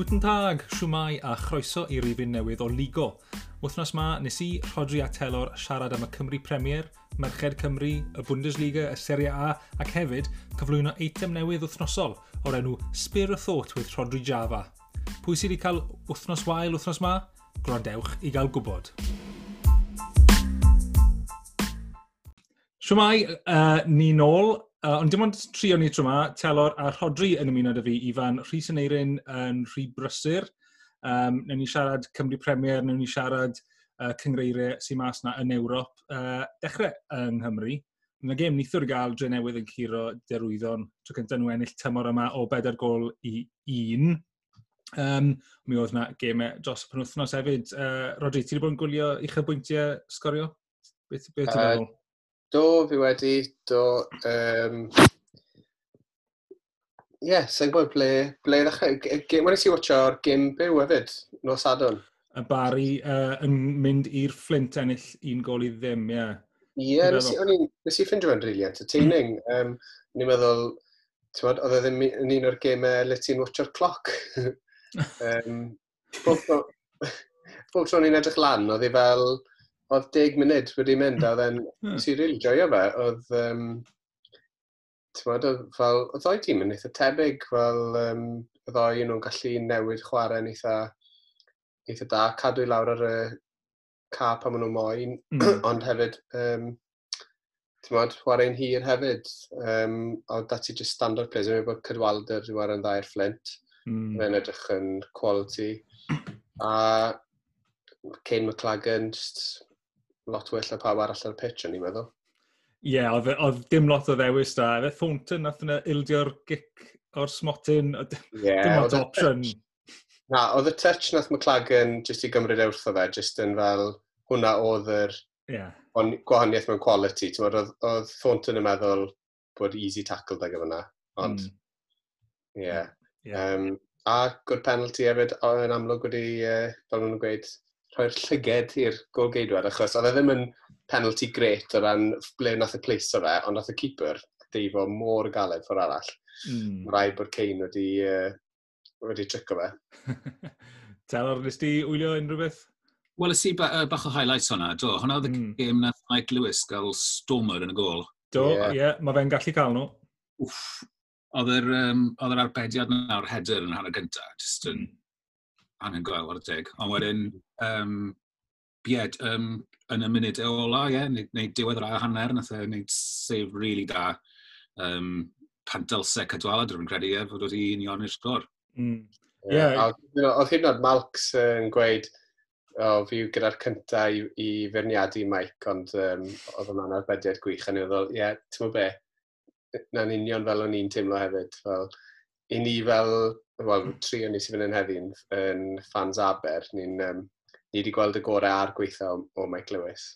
Guten Tag, siwmai a chroeso i rifin newydd o Ligo. Wythnos ma nes i, Rodri a Telor, siarad am y Cymru Premier, Merched Cymru, y Bundesliga, y Serie A ac hefyd cyflwyno eitem newydd wythnosol o'r enw Spear of Thought with Rodri Java. Pwy sydd wedi cael wythnos wael wythnos ma? Grondewch i gael gwybod. Siwmai, uh, ni nôl Uh, ond dim ond tri o'n i tro yma, Telor a Rhodri yn ymuno â fi, Ifan, Rhys yn Eirin yn Rhy Brysur. Um, newn ni siarad Cymru Premier, newn ni siarad uh, cyngreiriau sy'n mas na yn Ewrop. Uh, dechrau yng Nghymru, yn y gêm nithwr gael dre newydd yn curo derwyddon tro cyntaf nhw ennill tymor yma o bedair gol i un. Um, mi oedd na gemau dros y penwthnos hefyd. Uh, Rodri, ti wedi bod yn gwylio uchaf bwyntiau sgorio? Beth, beth uh, meddwl? Do, fi wedi, do. Um, Ie, yeah, sa'n gwybod ble, ble ddechrau. Wedi si watcho'r gym byw hefyd, nos sadwn. Y bari uh, yn mynd i'r Flint ennill un gol i ddim, ie. Ie, nes i ffindio fe'n rili entertaining. Um, ni'n meddwl, ti'n oedd e ddim yn un o'r gymau le ti'n watcho'r cloc. um, bob tro ni'n edrych lan, oedd hi fel, oedd deg munud wedi mynd, a then, nes i really joio fe, oedd, um, tymod, oedd fel, oedd ddoi tîm yn eitha tebyg, fel, um, y ddoi nhw'n gallu newid chwarae yn eitha, eitha da, cadw i lawr ar y ca pan maen nhw'n moyn, mm. ond hefyd, um, ti'n modd, chwarae'n hir hefyd. Um, ond dati just standard players, yn bod cydwalder i war yn dda Flint. Mm. Fe'n edrych yn quality. A Cain McLagan, just lot well na pawb arall ar y pitch, o'n i'n meddwl. Ie, yeah, oedd, e- oedd dim lot o ddewis da. Fe Thornton nath yna ildio'r gic o'r smotyn. Yeah, dim lot e o opsiwn. Na, oedd y touch nath McLagan jyst i gymryd ewrth o fe, jyst yn fel hwnna oedd yr yeah. gwahaniaeth mewn quality. Oedd, oedd Thornton yn meddwl bod easy tackle dag yma. Ond, mm. yeah. yeah. Um, a good penalty hefyd yn amlwg wedi, uh, fel nhw'n gweud, rhoi'r llyged i'r golgeidwad, achos oedd e ddim yn penalty gret o ran ble nath y pleiso fe, ond nath y keeper deifo mor galed ffordd arall. Mm. Mae Rhaid bod Cain wedi, uh, wedi trico fe. Telor, nes ti wylio unrhyw beth? Wel, ys i ba, uh, bach o highlights hwnna, do. Hwna oedd y mm. gêm nath Mike Lewis gael Stormer yn y gol. Do, ie, yeah. yeah, mae fe'n gallu cael nhw. Wff, oedd yr, um, oedd yr arbediad nawr header yn hanner gyntaf, jyst yn mm anhygoel ar y deg. Ond wedyn, um, bied, um, yn y munud e ola, ie, yeah, neu, diwedd yr a hanner, nath e wneud sef really da um, pan dylse cadwaladr yn credu e, fod wedi union i'r sgwr. Mm. Yeah. Yeah. Oedd hyn o'r Malx yn gweud, o, oh, fi gyda'r cyntaf i, i ferniadu Mike, ond um, oedd yma'n arbediad gwych, a ni oedd, ie, yeah, ti'n be, na'n union fel o'n i'n teimlo hefyd, fel, i ni fel wel, tri o'n i sy'n fynd yn heddi yn fans Aber, ni'n um, ni wedi gweld y gorau a'r gweithio o, o Mike Lewis.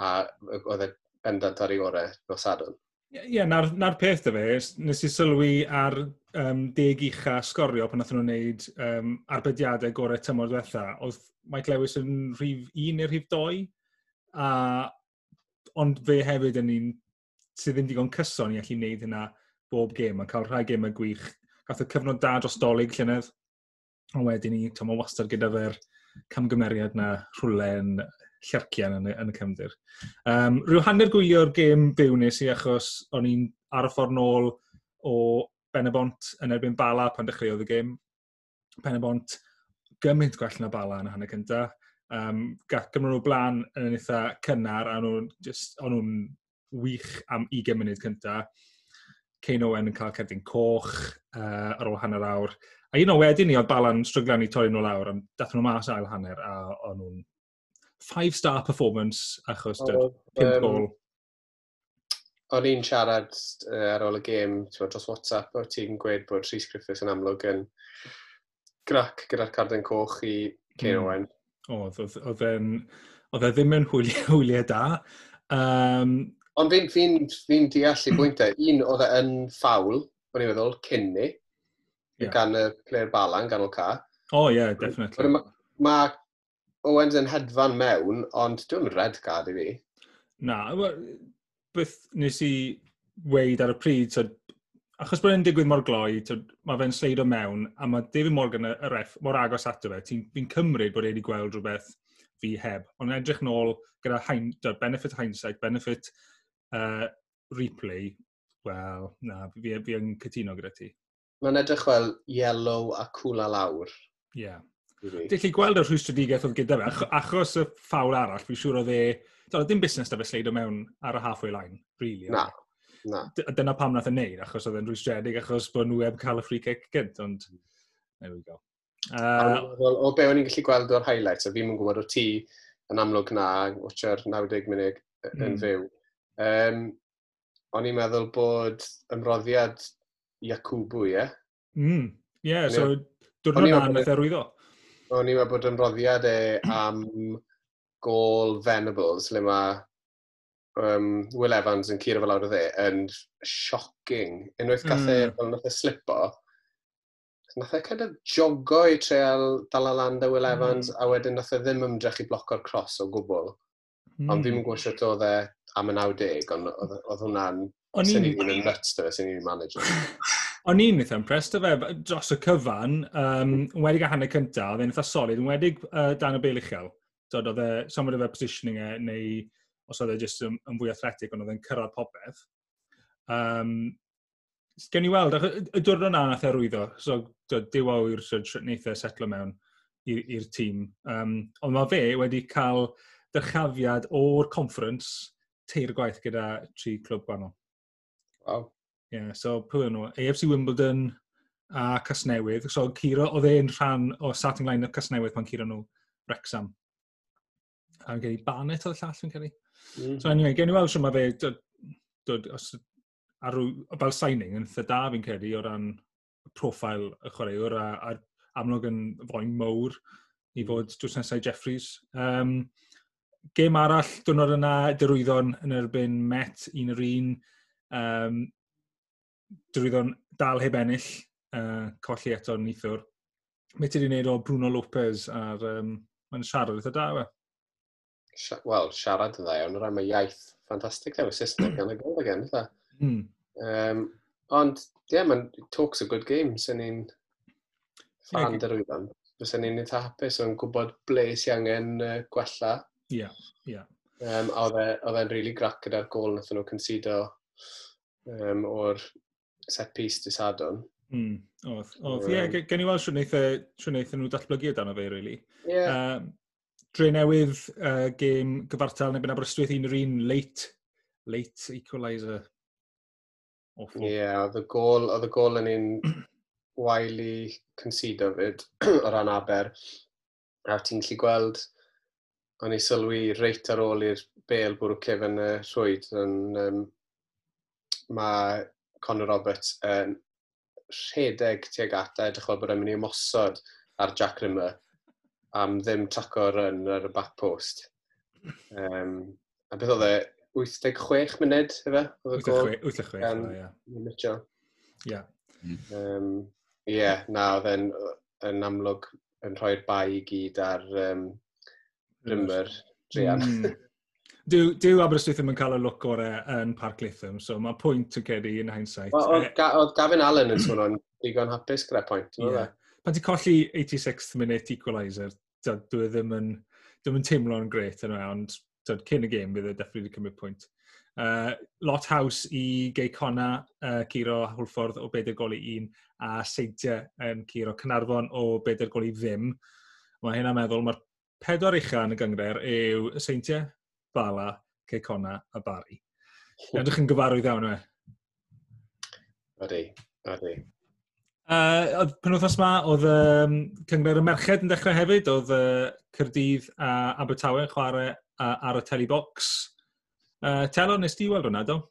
A oedd e bendant ar ei gorau fel sadwn. Ie, yeah, na'r, nar peth dy fe, nes i sylwi ar um, deg ucha sgorio pan nathon nhw'n gwneud um, arbediadau gorau tymor diwetha. Oedd Mike Lewis yn rhif 1 neu rhif 2, a, ond fe hefyd yn un sydd ddim digon cyson i allu wneud hynna bob gêm, a cael rhai gêm y gwych gath y cyfnod da dros dolyg llynedd. Ond wedyn ni, to mae wastad gyda fe'r camgymeriad na rhwlen llercian yn, yn y cefndir. Um, rhyw hanner gwylio'r gêm byw nes i achos o'n i'n ar y ffordd nôl o Benebont yn erbyn Bala pan dechreuodd y gêm. Benebont gymaint gwell na Bala yn y hanner cynta. Um, gath Gymryd nhw blaen yn eitha cynnar a nhw'n nhw wych am 20 munud cynta. Cain Owen yn cael cerdyn coch uh, ar ôl hanner awr. A un o wedyn ni oedd Balan stryglan i torri nhw lawr, ond dath nhw mas ail hanner, a o'n nhw'n five-star performance achos dy'r oh, pimp um, gol. O'n i'n siarad uh, ar ôl y gêm dros WhatsApp, o ti'n gweud bod Rhys Griffiths yn amlwg yn grac gyda'r carden coch i Cain mm. Owen. Oedd, oedd, e ddim yn hwyliau da. Um, Ond fi'n fi fi, deall i bwyntau. E. Un oedd e yn ffawl, o'n i'n meddwl, cyn ni, yeah. gan y player balan, gan o ca. Oh, yeah, definitely. Mae ma Owens yn hedfan mewn, ond dwi'n red card i fi. Na, beth nes i weid ar y pryd, so, achos bod e'n digwydd mor gloi, so, mae fe'n sleido mewn, a mae David Morgan, y ref, mor agos ato fe, ti'n cymryd bod e wedi gweld rhywbeth fi heb. Ond edrych nôl gyda hein, benefit hindsight, benefit uh, replay, wel, na, fi, fi yn cytuno gyda ti. Mae'n edrych fel yellow a cwla lawr. Ie. Yeah. Dwi'n chi gweld y rhwystredigaeth oedd gyda fe, achos y ffawl arall, fi'n siŵr oedd e... Doedd dim busnes da fe sleido mewn ar y halfway line, really. Na, na. Dyna pam nath e yn neud, achos oedd e'n rhwystredig, achos bod nhw heb cael y free kick gynt, ond... There we go. Uh, o, o be o'n i'n gallu gweld o'r highlights, a fi'n gwybod o ti yn amlwg na, watcher 90 munud yn mm. fyw. Um, o'n i'n meddwl bod ymroddiad Iacubu, ie? Yeah? Mm, ie, yeah, so diwrnod na yn arwyddo. O'n i'n meddwl bod ymroddiad e am gol Venables, le mae um, Will Evans yn curo fel awr o dde, yn shocking. Unwaith gath e, mm. fel nath e slipo, nath e kind of jogo i treol dal Alanda Will mm. Evans, mm. a wedyn nath e ddim ymdrech i bloco'r cross o gwbl. Mm. Ond ddim yn gwybod sut oedd e am y 90, ond oedd hwnna'n... O'n i'n... O'n i'n nuts dy fe, sy'n i'n manager. O'n i'n eitha impressed o fe, dros y cyfan, um, wedi gael hanner cyntaf, oedd e'n eitha solid, yn wedi uh, dan y bel uchel. Dod oedd e, somewhat of e positioning e, neu os oedd e jyst yn, yn fwy athletic, ond oedd e'n cyrraedd popeth. Um, Gen i weld, y diwrnod na nath e rwyddo, so dewa i'r neith e setlo mewn i'r tîm. Um, ond mae fe wedi cael dyrchafiad o'r conference teir gwaith gyda tri clwb gwahanol. Wow. Yeah, so pwy nhw? AFC Wimbledon a Casnewydd. So Ciro oedd e'n rhan o starting line o Casnewydd pan Ciro nhw Wrexham. A gen i Barnett oedd llall yn cael ei. Mm. So anyway, gen i weld sy'n ma fe dod, os, ar fel signing yn dda fi'n credu o ran profil y chwaraewr a, a amlwg yn foen mowr i mhm. fod drws nesau Jeffries. Um, gêm arall dwrnod yna, dirwyddon yn erbyn Met, un yr un. Um, dirwyddon dal heb ennill, uh, colli eto nithwr. Mae ti wedi gwneud o Bruno Lopez ar... Um, mae'n siarad eitha da, we? Wel, siarad yn dda iawn, rhaid mae iaith ffantastig dda, Saesneg gan y gol again, eitha. Mm. Um, ond, ie, yeah, mae'n talks a good game, sy'n ni'n fan yeah, dirwyddon. Fysa ni'n eitha hapus o'n gwybod ble sy'n angen uh, gwella Ie, ie. Um, oedd e'n really grac gyda'r gol nath nhw consido um, o'r set piece disadwn. Mm, oedd, oedd. Ie, yeah, gen i weld siwr wnaethon nhw datblygu dan o fe, really. Yeah. Um, dre newydd, uh, gêm gyfartal neu byna Aberystwyth un yr un, late, late equaliser. Awful. Ie, yeah, oedd y gol, oedd y gol yn un wael i consido fyd o ran Aber. A ti'n gallu gweld o'n i sylwi reit ar ôl i'r bel bwrw cef yn y rhwyd. Yn, um, mae Conor Roberts yn rhedeg tuag at a edrych fel bod yn mynd i ymosod ar Jack Rimmer am ddim tracor yn ar y back post. Um, a beth oedd e? 86 munud, efe? 86, ie. Mitchell. Ie. Ie, na, oedd e'n amlwg yn rhoi'r bai i gyd ar um, Rymwyr, Drian. Mm. Dyw, dyw Aberystwyth ddim yn cael y look o'r yn Parc Lytham, so mae pwynt yn cedi yn hindsight. Oedd eh, ga, Gavin Allen yn sôn o'n digon hapus gyda pwynt. Yeah. E? Pan ti'n colli 86th minute equaliser, dwi e ddim yn, e ddim yn teimlo'n gret yn ond dod, cyn y gêm bydd e deffryd wedi cymryd pwynt. Uh, lot haws i Gei Cona, uh, eh, Ciro Hwlffordd o 4 goli 1 a Seintia yn Ciro Cynarfon o 4 goli ddim. Mae hynna'n meddwl mae'r pedwar uchaf yn y gyngred yw Seintiau, Bala, Ceicona a Bari. Ydych chi'n gyfarwydd iawn yma. Ydy, ydy. Uh, oedd pen wythnos yma, oedd um, cyngred y merched yn dechrau hefyd, oedd uh, Cyrdydd a Abertawe yn chwarae uh, ar y telebox. Uh, Telo, nes ti weld hwnna, do?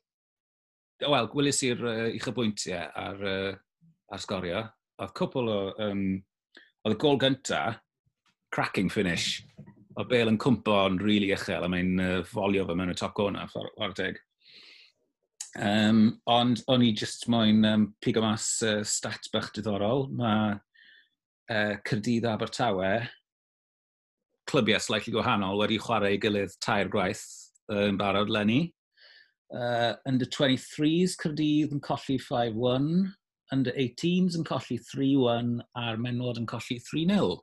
Wel, gwylis i'r uh, uchybwyntiau ar, uh, ar sgorio. Oedd cwpl o... Um, oedd y gol gyntaf, cracking finish. O Bale yn cwmpo yn rili really uchel, a mae'n uh, folio fe mewn y top corner, fforddeg. Um, ond o'n i just moyn um, pigo mas uh, stat bach diddorol. Mae uh, Cyrdydd Abertawe, clybiau slightly gwahanol, wedi chwarae i gilydd tair gwaith uh, yn barod lenni. Uh, under 23s, Cyrdydd yn colli 5-1. Under 18s yn colli 3-1 a'r menwod yn colli 3-0.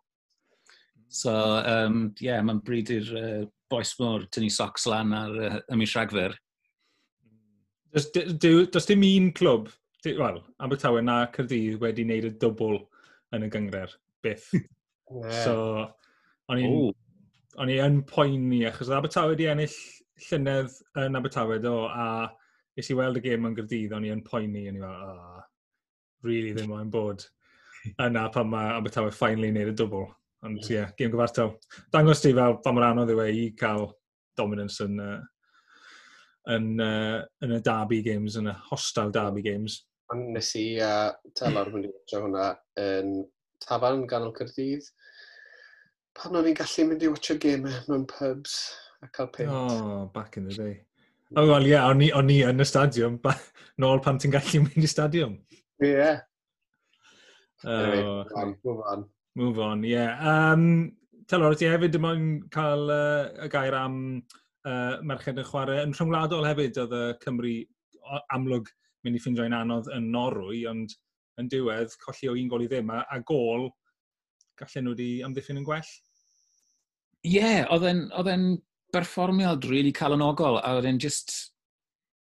So, um, yeah, mae'n bryd i'r uh, boes môr tynnu socs lan ar uh, ymwys mis Rhagfyr. Does dim un clwb, wel, Abertawe na Cyrdydd wedi wneud y dwbl yn y gyngred, byth. yeah. So, o'n i'n o'n i yn poeni, achos Abertawe wedi ennill llynedd yn Abertawe do, a nes i weld y gêm yn Gyrdydd, o'n i yn poeni, o'n i fel, oh, really ddim o'n bod yna pan mae Abertawe finally wneud y dwbl. Ond ie, yeah, gym gyfartal. Dangos ti fel pa mor anodd yw e i cael dominance yn, uh, yn, uh, yn y derby games, yn y hostile derby games. Ond nes i uh, telor fynd i watcha hwnna yn tafarn ganol Cyrdydd. Pan o'n i'n gallu mynd i watcha game mewn pubs a cael pint. Oh, back in the day. Oh, wel, ie, yeah, o'n i yn y stadiwm, nôl pan ti'n gallu mynd i stadiwm. Ie. Yeah. Oh, anyway, Move on, ie. Yeah. Um, Telor, ti hefyd dim ond cael uh, y gair am uh, merched yn chwarae. Yn rhyngwladol hefyd, oedd y Cymru amlwg mynd i ffindio'n anodd yn Norwy, ond yn diwedd, colli o un gol i ddim, a, a gol, gallen nhw wedi amddiffyn yn gwell? Ie, yeah, oedd e'n berfformiad really calonogol, a oedd e'n just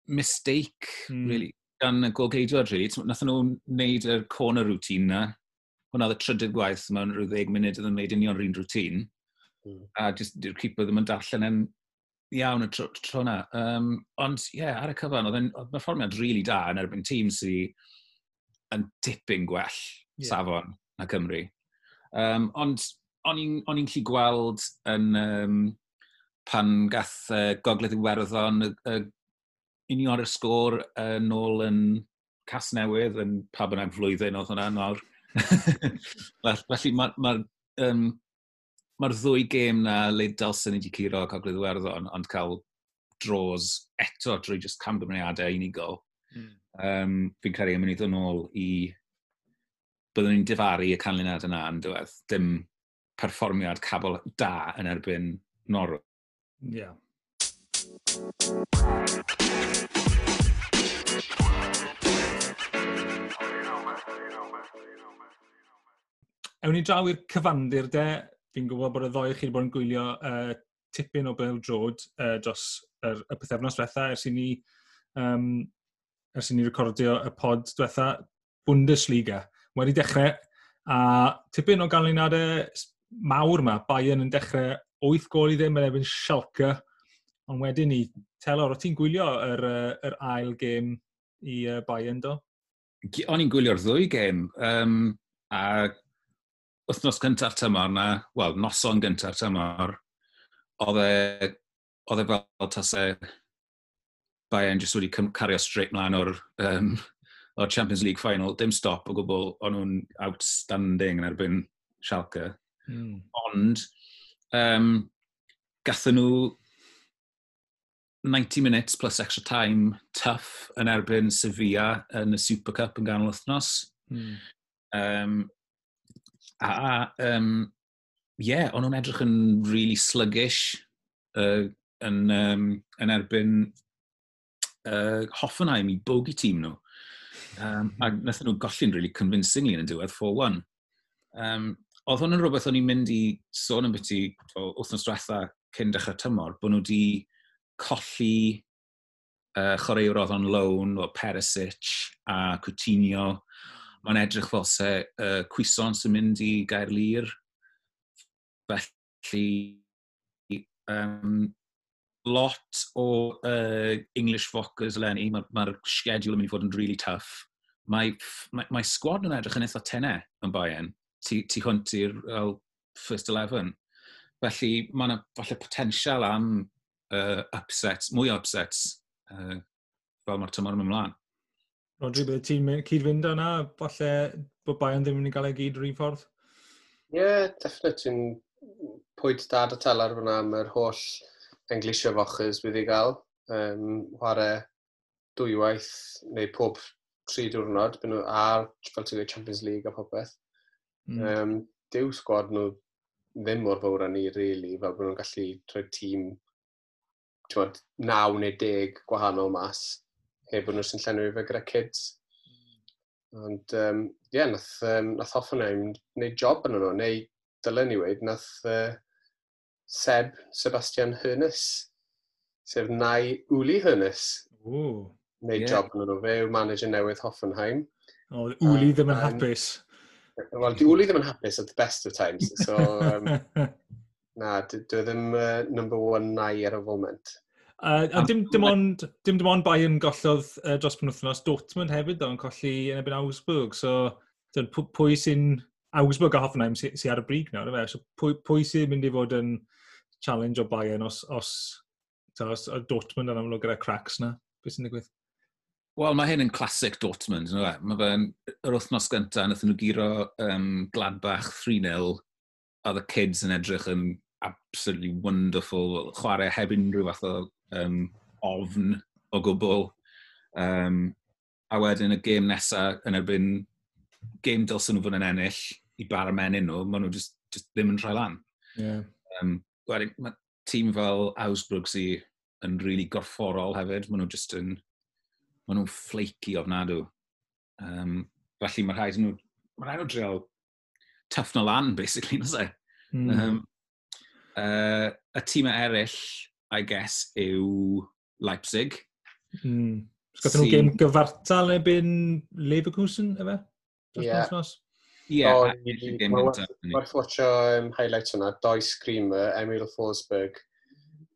mistake, mm. really, gan y golgeidwad, really. Nath nhw wneud y corner routine na, hwnna oedd y trydydd gwaith mewn rhyw ddeg munud oedd yn wneud union rhywun rŵtín. Mm. A just, di'r cipwyr ddim yn darllen yn iawn y tro, tro yna. Um, ond ie, yeah, ar y cyfan, oedd yna fformiad rili really da yn erbyn tîm sy'n yn dipyn gwell yeah. safon na Cymru. Um, ond o'n i'n lli gweld yn um, pan gath uh, Gogledd Iwerddon uh, uh, union y sgôr uh, nôl yn Casnewydd yn pa bynnag flwyddyn oedd hwnna nawr. Felly mae'r ma, um, ma ddwy gêm na le dalsyn i wedi curo Cogledd Iwerddon, ond cael dros eto drwy just camgymeriadau unigol. Mm. Um, fi'n credu yn mynd i ddod nôl i... Byddwn ni'n difaru y canlyniad yna yn dywedd. Dim perfformiad cabol da yn erbyn Norwy. Ie. Yeah. Ewn ni draw i'r cyfandir de, fi'n gwybod bod y ddoi chi wedi bod yn gwylio uh, tipyn o Bel Drod uh, dros yr, y pethefnos diwetha, ers i ni, um, ers i ni recordio y pod diwetha, Bundesliga. Wedi dechrau, a tipyn o ganlyniadau mawr yma, Bayern yn dechrau 8 gol i ddim yn efo'n Schalke, ond wedyn ni, Telor, o ti'n gwylio yr, yr ail gêm i uh, Bayern do? O'n i'n gwylio'r ddwy gêm, um, a wythnos gyntaf tymor na, wel, noson gyntaf tymor, oedd e, oedd e fel tasau e, Bayern jyst wedi cario straight mlaen o'r um, o'r Champions League final, dim stop o gwbl, o'n nhw'n outstanding yn erbyn Schalke. Mm. Ond, um, gathen nhw 90 minutes plus extra time tough yn erbyn Sevilla yn y Super Cup yn ganol wythnos. Mm. Um, A, um, yeah, o'n nhw'n edrych yn really sluggish uh, yn, um, yn erbyn uh, Hoffenheim i bogey tîm nhw. Um, hmm. a nath nhw golli'n really convincingly yn y diwedd 4-1. Um, oedd hwn yn rhywbeth o'n i'n mynd i sôn yn byty wythnos diwetha cyn dechrau tymor, bod nhw wedi colli uh, chwaraewr oedd on loan, o Perisic a Coutinho, mae'n edrych fel se uh, cwison sy'n mynd i gair lir. Felly, um, lot o uh, English vocals eleni, mae'r ma, schedule yn mynd i fod yn really tough. Mae, mae, mae sgwad yn edrych yn eitha tenau yn Bayern, tu, tu hwnt i'r well, first 11. Felly mae yna falle potensial am uh, upsets, mwy o upsets, uh, fel mae'r tymor yn ymlaen. Rodri, bydd ti'n cyd-fynd o'na? Falle bod Bayern ddim yn mynd i gael ei gyd rhywun ffordd? Ie, yeah, definitely. Ti'n pwynt da a telar fyna am yr holl englisio fochers bydd i gael. Um, ware dwywaith neu pob tri diwrnod, byn nhw ar, fel ti'n Champions League a popeth. Mm. Um, dyw sgwad nhw ddim mor fawr â ni, really, fel bod nhw'n gallu troi tîm bod, naw neu deg gwahanol mas heb bod nhw sy'n llenwi fe gyda kids. Ond, ie, um, yeah, nath, um, nath Hoffenheim wneud job yn nhw, neu dylen ni wedi, nath uh, Seb Sebastian Hernes, sef nai Uli Hernes. Ooh, wneud yeah. job yn nhw, fe yw manager newydd Hoffenheim. O, oh, Uli ddim yn hapus. Wel, di Uli ddim yn hapus at the best of times, so... Um, na, dwi ddim uh, number one nai ar y foment. Uh, a dim dim ond, dim dim ond Bayern gollodd uh, dros penwthnos Dortmund hefyd o'n colli yn ebyn Augsburg. So, dyn, pwy sy'n Augsburg a Hoffenheim sy'n sy ar y brig nawr, fe? So, pwy, pwy sy'n mynd i fod yn challenge o Bayern os, os, ta, os, os Dortmund yn amlwg gyda cracks na? Beth sy'n digwydd? Wel, mae hyn yn classic Dortmund. No? Mae fe'n yr wythnos gyntaf, nath nhw giro um, Gladbach 3-0, a the kids yn edrych yn absolutely wonderful, chwarae heb unrhyw fath o um, ofn o gwbl. Um, a wedyn y gêm nesaf yn erbyn gêm dylsyn nhw fod yn ennill i bar menyn nhw, maen nhw just, just ddim yn troi lan. Yeah. Um, wedyn, mae tîm fel Ausbrug sy'n yn rili really gorfforol hefyd, maen nhw just yn, maen nhw'n flaky ofnadw. Um, felly mae rhaid nhw, mae rhaid nhw dreol tuff na lan, basically, nes e. Mm. Um, uh, y tîmau eraill, I guess, yw Leipzig. Mm. Gathen nhw gêm gyfartal ebyn Leverkusen, efe? Yeah. Ie, Werth watcho um, highlights hwnna, doi screamer, Emil Forsberg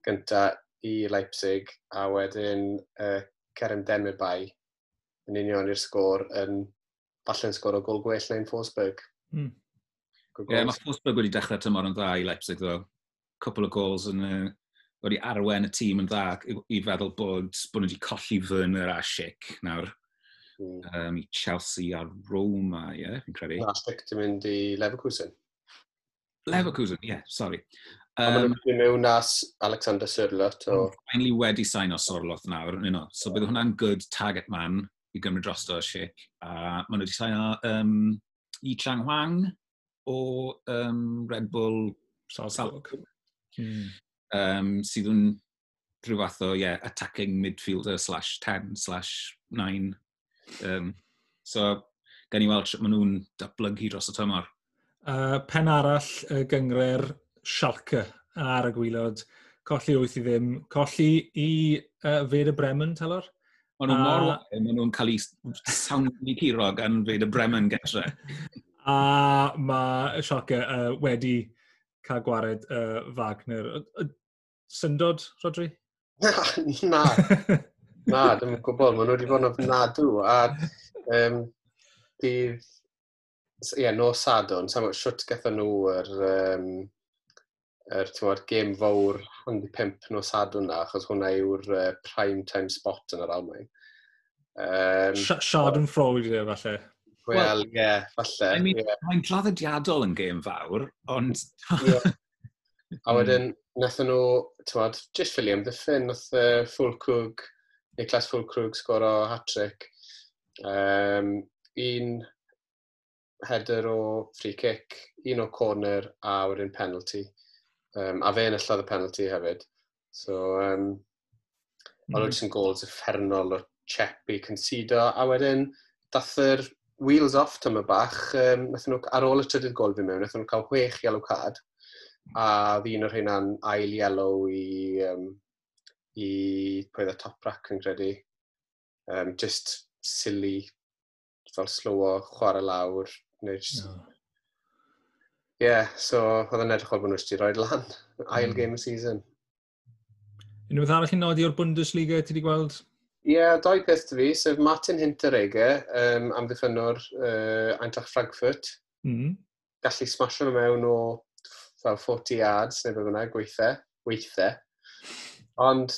gynta i Leipzig, a wedyn uh, Kerem Demirbay yn union i'r sgôr yn falle'n sgôr o gol gwell na'n Forsberg. Mm. Ie, yeah, mae Forsberg wedi dechrau tymor yn dda i Leipzig, ddo. Cwpl o gols yn y wedi arwen y tîm yn dda i, i feddwl bod, bod nhw wedi colli Werner a Schick nawr. Mm. Um, Chelsea a Roma, ie, yeah, fi'n credu. Na, Schick ti'n mynd i Leverkusen. Leverkusen, ie, yeah, sorry. Um, a maen mewn nas Alexander Sirlot. O... Finally wedi sain o Sorloth nawr, you know. so bydd hwnna'n good target man i gymryd dros o Schick. A maen nhw wedi sain o um, Yi Chang Huang o um, Red Bull Salzburg. Hmm um, sydd yn rhyw fath o yeah, attacking midfielder slash 10 slash 9. Um, so, gen i weld maen nhw'n datblygu dros y tymor. Uh, pen arall y gyngre'r Schalke ar y gwylod. Colli wyth i ddim. Colli i uh, Fed y Bremen, talor? Maen eh, nhw'n mor wael, maen nhw'n cael eu sawnlu curo gan Fed y Bremen getre. a mae Schalke uh, wedi cael gwared uh, Wagner. Syndod, Rodri? na, na, ddim yn gwybod. Maen nhw wedi bod yn ofnadw. A um, dydd, ie, yeah, nos Sadwn, sa'n o'r siwt gatho nhw yr, um, yr tywod, gêm fawr handi pimp nos Sadwn na, achos hwnna yw'r uh, prime time spot yn yr Almain. Um, Sh Sharden Freud, e, falle. Wel, ie, yeah, falle. I mean, yeah. Mae'n draddodiadol yn gêm fawr, ond... yeah. A hmm. wedyn, nathon nhw, tywad, just William Ddiffyn, nath uh, e, Fulcrwg, Niklas Fulcrwg o hat-trick. Um, un header o free kick, un o corner a wedyn penalty. Um, a fe enillodd y penalty hefyd. So, um, mm. ond oedd yn gols effernol o Chepi consido, a wedyn dath yr wheels off tyma bach, um, nhw, ar ôl y trydydd gol fi mewn, nathon nhw cael chwech yellow card, a ddyn o'r hynna'n ail yellow i, um, i pwy dda top rack yn credu. Um, just silly, fel slow o chwarae lawr, neu just... No. Yeah, so oedd yn edrych o'r bod nhw wedi roed lan, ail mm. game y season. Unrhyw beth arall i nodi o'r Bundesliga ti wedi gweld? Ie, yeah, doi peth dy fi, sef Martin Hinteregger, um, am ddiffynwr uh, Eintracht Frankfurt. Mm. Gallu smasho nhw mewn o fel 40 yards, neu beth bynnag, gweithio. Weithau. Ond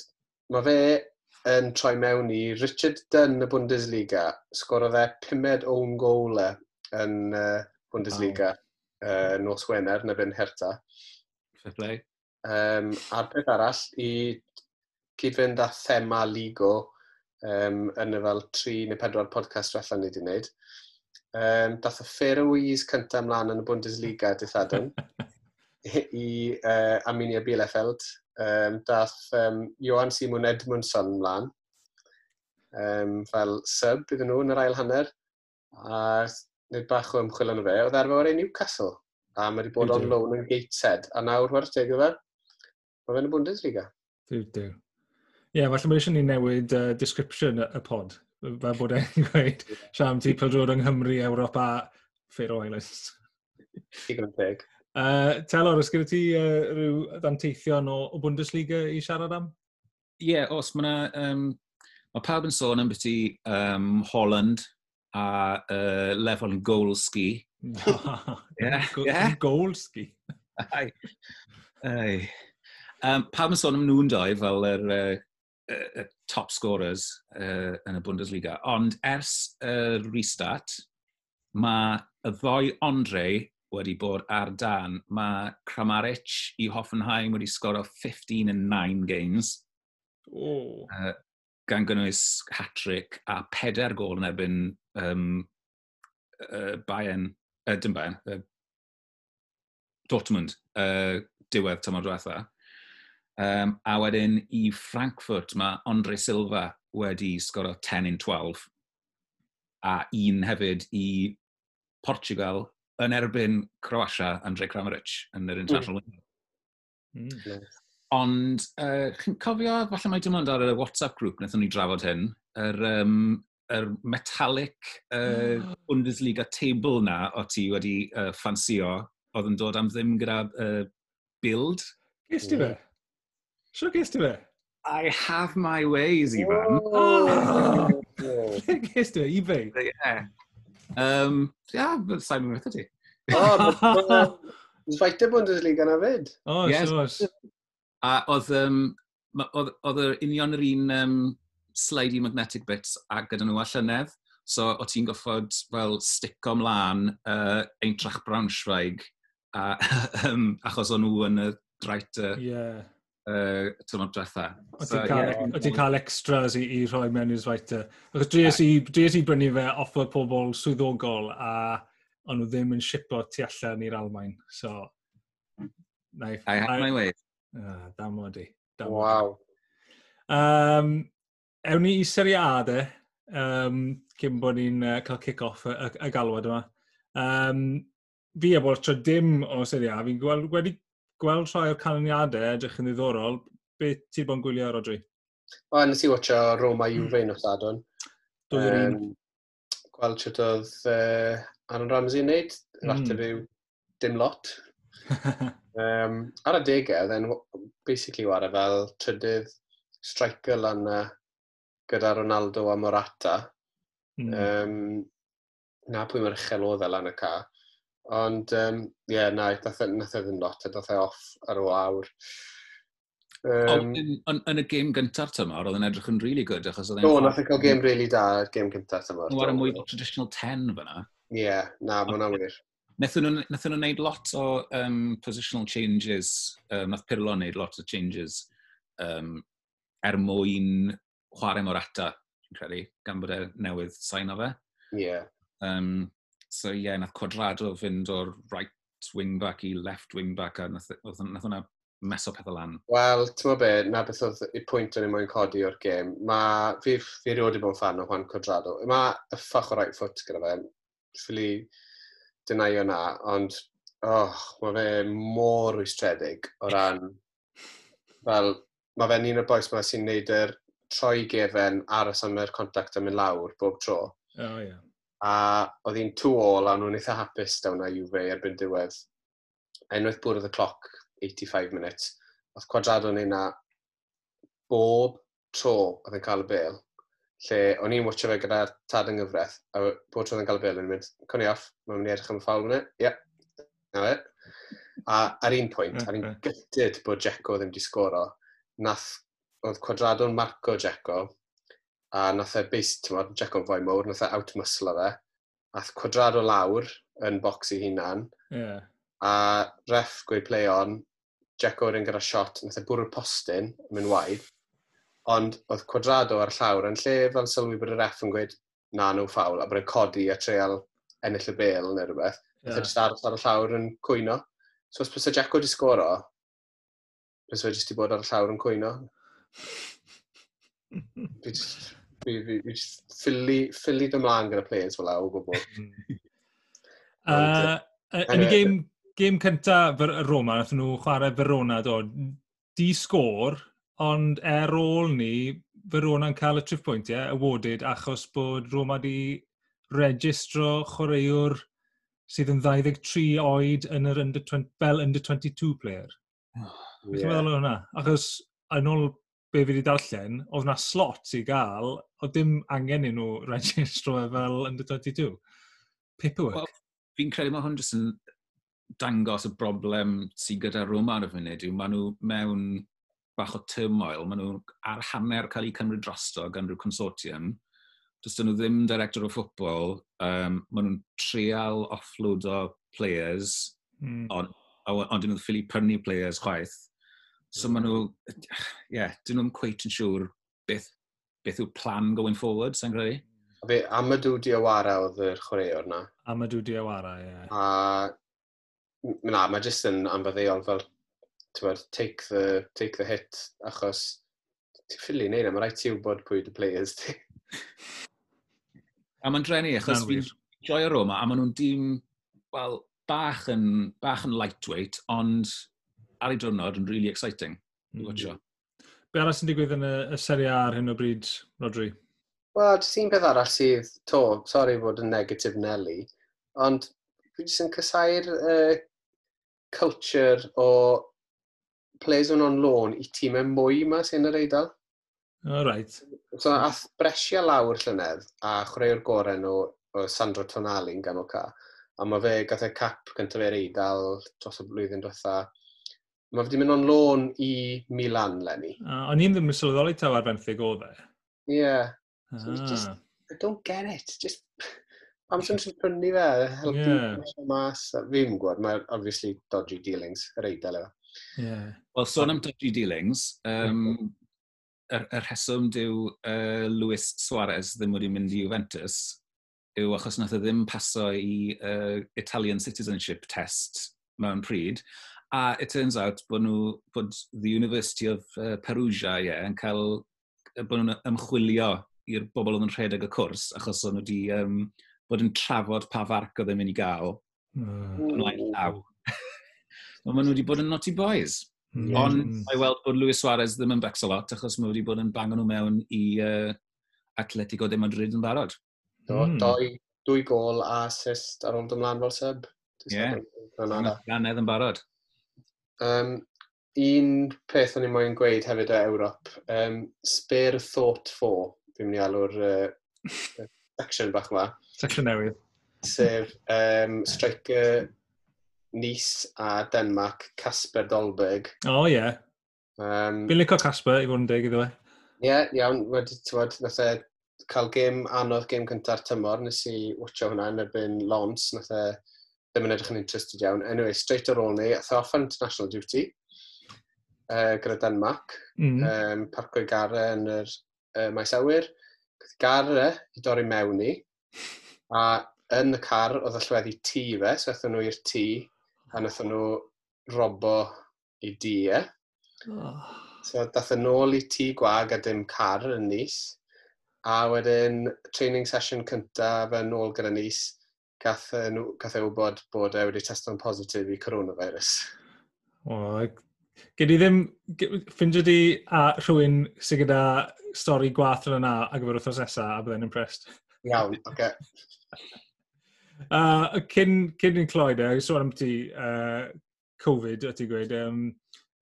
mae fe yn troi mewn i Richard Dunn y Bundesliga. Sgorodd e pumed own goal e yn uh, Bundesliga wow. uh, nos Wener, neu byn Herta. Fair play. Um, a'r peth arall, i cyd-fynd â thema Ligo um, yn y fel tri neu pedwar podcast diwetha ni wedi wneud. Um, dath y Faroese cyntaf ymlaen yn y Bundesliga dithadwn i uh, Aminia Bielefeld. Um, dath um, Johan Simon Edmundson ymlaen um, fel sub iddyn nhw yn yr ail hanner. A nid bach o ymchwil yn y fe, oedd arfer o'r ei Newcastle. A mae wedi bod on loan yn Gateshead, a nawr wrth teg o fe. Mae fe'n y Bundesliga. Dwi'n yeah, falle mae eisiau ni newid uh, description y pod. Fe bod e'n gweud, siam ti pildrod yng Nghymru, Ewrop a Faroe Islands. Digon teg. Uh, Telor, ys gyda ti uh, rhyw ddanteithion o, o Bundesliga i siarad am? Ie, yeah, os mae. Um, mae pawb yn sôn am beth i um, Holland a uh, lefel yn goalski. yeah, Go yeah. Ai. Ai. Um, pawb yn sôn am nhw'n doi fel yr er, uh, uh, top scorers uh, yn y Bundesliga. Ond ers y uh, restart, mae y ddoi Andre wedi bod ar dan. Mae Kramaric i Hoffenheim wedi sgoro 15 in 9 games. Oh. Uh, gan gynnwys hat-trick a peder gol yn erbyn um, uh, Bayern, uh, dim Bayern, uh, Dortmund, uh, diwedd tymor diwetha. Um, a wedyn i Frankfurt mae Andre Silva wedi sgoro 10 in 12 a un hefyd i Portugal yn erbyn Croatia Andre Kramaric yn yr International mm. Window. Mm. Ond, uh, chi'n cofio, falle mae dim ond ar y WhatsApp grŵp wnaethon ni drafod hyn, yr, um, yr metallic uh, oh. Bundesliga table na o ti wedi uh, ffansio, oedd yn dod am ddim gyda uh, build. Gys ti fe? Sio ges ti fe? I have my ways, Ifan. Oh! Lle ges ti fe? eBay? Yeah. Um, yeah, sa'n mynd ti. O, Zweite Bundesliga na fyd. O, yes. Sures. A oedd, um, oedd yr union yr un um, slidey magnetic bits a gyda nhw allynedd. So, o ti'n goffod, fel, stick o mlaen uh, Eintracht Braunschweig a, um, achos o'n nhw yn y draet uh, yeah uh, tymor diwetha. O so, ti'n cael, yeah, cael extras i, i rhoi mewn i'r writer. Ac dries i, dries i brynu fe off o pobl swyddogol a ond nhw ddim yn sipo tu allan i'r Almain. So, naif. I have my way. Ah, dam o di. Wow. Um, ewn ni i seriadau, um, cyn bod ni'n uh, cael kick-off y, y, y galwad yma. Um, fi a bod tro dim o Serie A, fi'n gweld wedi gweld rhai o'r canlyniadau edrych yn ddiddorol. Beth ti yn gwylio, Rodri? O, nes i watcha Roma hmm. Juve yn wrthadon. Dwy o'r un. Gweld sut oedd uh, Aaron Ramsey yn neud, yr ateb mm. yw dim lot. um, ar y degau, then, basically wara fel trydydd striker lan na gyda Ronaldo a Morata. Mm. Um, na pwy mae'r uchel oedd e lan y ca. Ond, ie, um, yeah, na, e, nath e ddim lot, nath e off ar y awr. Um, yn, yn, yn, y gêm gyntaf tymor, oedd yn edrych yn really good, achos oedd e'n... Do, nath e cael gêm really da, gêm gyntaf tymor. Nhw ar y mwy o traditional 10 fyna. Ie, yeah, na, mae hwnna wir. Nethon nhw wneud lot o um, positional changes, um, nath Pirlo wneud lot o changes um, er mwyn chwarae mor ata, credu, gan bod e newydd sain o fe. Ie. Yeah. Um, So ie, yeah, nath Quadrado fynd o'r right wing back i left wing back a nath, nath hwnna meso pethau lan. Wel, ti'n meddwl be, na beth oedd y pwynt o'n i moyn codi o'r gêm. Mae fi, fi rioed i bod yn fan o Juan Codrado. Mae ffach o right foot gyda fe. Ffili dynau na, ond oh, mae fe mor wystredig o ran... Fel, mae fe'n un o'r boes yma sy'n neud yr troi gefen ar y symud contact yn mynd lawr bob tro. Oh, yeah a oedd hi'n two all a nhw'n eitha hapus dawn na Juve erbyn diwedd. Enwaith bwrdd y cloc, 85 minutes. Oedd Quadrado yn na bob tro oedd yn cael y bel, lle o'n i'n watcho fe gyda'r tad yng Nghyfraith, a bob tro oedd yn cael y bel yn mynd, cwn i off, mae'n mynd i edrych am y ffawl fyny, ie, na fe. A ar un pwynt, ar un gytid bod Jeco ddim wedi sgoro, nath, oedd Quadrado'n marco Jeco, a nath e base, ti'n modd, Jack on Foy Mowr, nath e outmuscle fe, ath quadrado lawr yn bocs i hunan, yeah. a ref gwy play on, Jack Oren gyda shot, nath e bwrw'r postyn, yn mynd waid, ond oedd Quadrado ar llawr yn lle fel sylwi bod y ref yn gweud na nhw ffawl, a bod e'n codi a treol ennill y bel neu rhywbeth, yeah. nath e aros ar y llawr yn cwyno. So os bys y Jack wedi sgoro, bys e jyst i bod ar y llawr yn cwyno. Dwi just Fi, fi, fi ffili, ffili dy mlaen gyda players fel o gwbl. Hmm. uh, yn y game, game cynta cyntaf Roma, nath nhw chwarae Verona, do, di sgôr, ond er ôl ni, Verona'n cael y trip pwyntiau, yeah, awarded, achos bod Roma di registro chwaraewr sydd yn 23 oed yn yr under 20, fel under 22 player. Oh, yeah. meddwl o hwnna? Achos yn ôl be fi wedi darllen, oedd na slot i gael, oedd dim angen i nhw registro fel under 22. Paperwork. Well, fi'n credu mae hwn jyst yn dangos y broblem sydd gyda Roma ar y funud yw maen nhw mewn bach o turmoil, maen nhw ar hanner cael eu cymryd drosto gan rhyw consortium, dys nhw ddim director o ffwbol, um, maen nhw'n trial offload o players, mm. ond on, on, on nhw'n ffili prynu players chwaith, So maen nhw, ie, yeah, dyn nhw'n cweit yn siŵr beth, beth yw plan going forward, sa'n credu? A fe Amadou Diawara oedd yr chwaraewr na. Amadou Diawara, ie. Yeah. A, na, mae jyst yn anfaddeol fel, ti'n take the, take the hit, achos ti'n ffili neud e, mae rhaid ti wybod pwy dy players ti. a mae'n drenu, achos fi'n joio Roma, a maen nhw'n dîm, wel, bach yn, bach yn lightweight, ond ar ei diwrnod yn really exciting. Mm. Watcho. Be arall sy'n digwydd yn y, y seri A ar hyn o bryd, Rodri? Wel, jyst un peth arall sydd to, sori fod yn negatif Nelly, ond dwi jyst yn cysau'r uh, culture o players yn on loan i tîmau mwy yma sy'n yr eidl. O, right. So, ath bresio lawr llynedd a chreu'r gorau nhw o Sandro Tonali'n ganol ca. A mae fe gath e cap gyntaf e'r eidl dros y blwyddyn diwetha. Mae wedi mynd o'n lôn i Milan, Lenny. Uh, o'n i'n ddim yn sylweddoli taw ar benthyg o dde. Ie. Yeah. Ah. So just, I don't get it. Just, am sy'n sy'n prynu fe, helpu yeah. mas. Fi'n gwybod, mae obviously dodgy dealings, yr eidl efo. Yeah. Wel, sôn so am dodgy dealings, um, yr, yr rheswm dyw uh, Luis Suarez ddim wedi mynd i Juventus yw achos nath o ddim paso i uh, Italian Citizenship Test mewn pryd, A it turns out bod, nhw, bod the University of uh, Perugia ie, yeah, yn cael bod nhw'n ymchwilio i'r bobl oedd yn rhedeg y cwrs, achos o'n nhw wedi um, bod yn trafod pa farc oedd yn mynd i gael. Mm. Yn llaw. Ond maen nhw wedi bod yn naughty boys. Mm. Ond mae weld bod Luis Suarez ddim yn becso lot, achos mae wedi bod yn bango nhw mewn i uh, Atletico de Madrid yn barod. Do, mm. doi, dwy gol a assist ar ôl dymlaen fel sub. Ie, yeah. ganedd yn barod. Um, un peth o'n i'n moyn gweud hefyd o Ewrop, um, Spare Thought 4, fi'n mynd i alw'r uh, section bach yma. Section newydd. Sef um, striker Nice a Denmark, Casper Dolberg. O, oh, ie. Yeah. Um, fi'n licio Casper, i fod yn deg iddo fe. Ie, yeah, iawn. Wedi, tywed, nath e cael gêm anodd gêm cynta'r tymor. Nes i watcho hwnna yn erbyn Lons. Nath e ddim yn edrych yn interested iawn. Anyway, straight ar ôl ni, ath e off international duty uh, gyda Denmark, mm. um, parco i gara yn yr uh, maes awyr. Gath gara i dorri mewn i, a yn y car oedd allweddi tŷ fe, so eithon nhw i'r tŷ, a nathon nhw robo i dŷ e. Oh. So dath e yn ôl i tŷ gwag a dim car yn nis. A wedyn training session cyntaf yn ôl gyda nis gath, gath e wybod bod e wedi testo'n positif i coronavirus. O, gyd i ddim ffindio di a rhywun sy'n gyda stori gwath yn yna a gyfer wythnos nesaf a byddai'n impressed. Iawn, oce. Okay. uh, cyn, cyn i'n cloi e, sôn am ti uh, Covid, o ti gweud, um,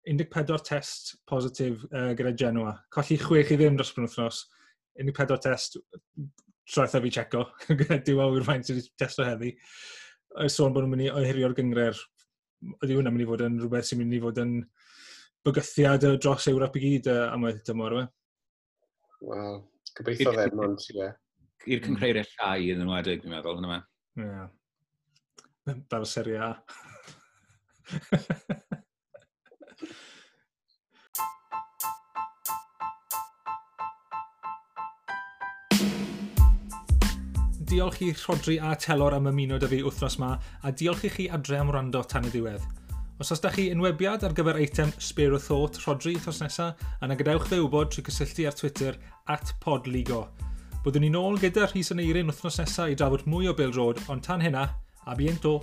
14 test positif uh, gyda Genoa. Colli chwech i ddim dros penwthnos. 14 test, traeth fi checo, dwi'n awr faint sydd wedi testo heddi. Sôn bod nhw'n mynd i ohirio'r gyngre'r, ydy hwnna'n mynd i fod yn rhywbeth sy'n mynd i fod yn bygythiad dros Ewrop i gyd am y dymor fe. Wel, gobeithio fe, mond, ie. I'r cyngreiriau llai yn ymwedig, dwi'n meddwl, hwnna me. Ie. Dar y seria A. diolch i Rhodri a Telor am ymuno dy fi wythnos yma, a diolch i chi adre am wrando tan y diwedd. Os oes da chi unwebiad ar gyfer eitem Spare a Thought Rodri wythnos nesaf, yna gadewch fe wybod trwy cysylltu ar Twitter at podligo. Byddwn ni nôl gyda Rhys yn Eirin wythnos nesaf i drafod mwy o Bill Road, ond tan hynna, a biento!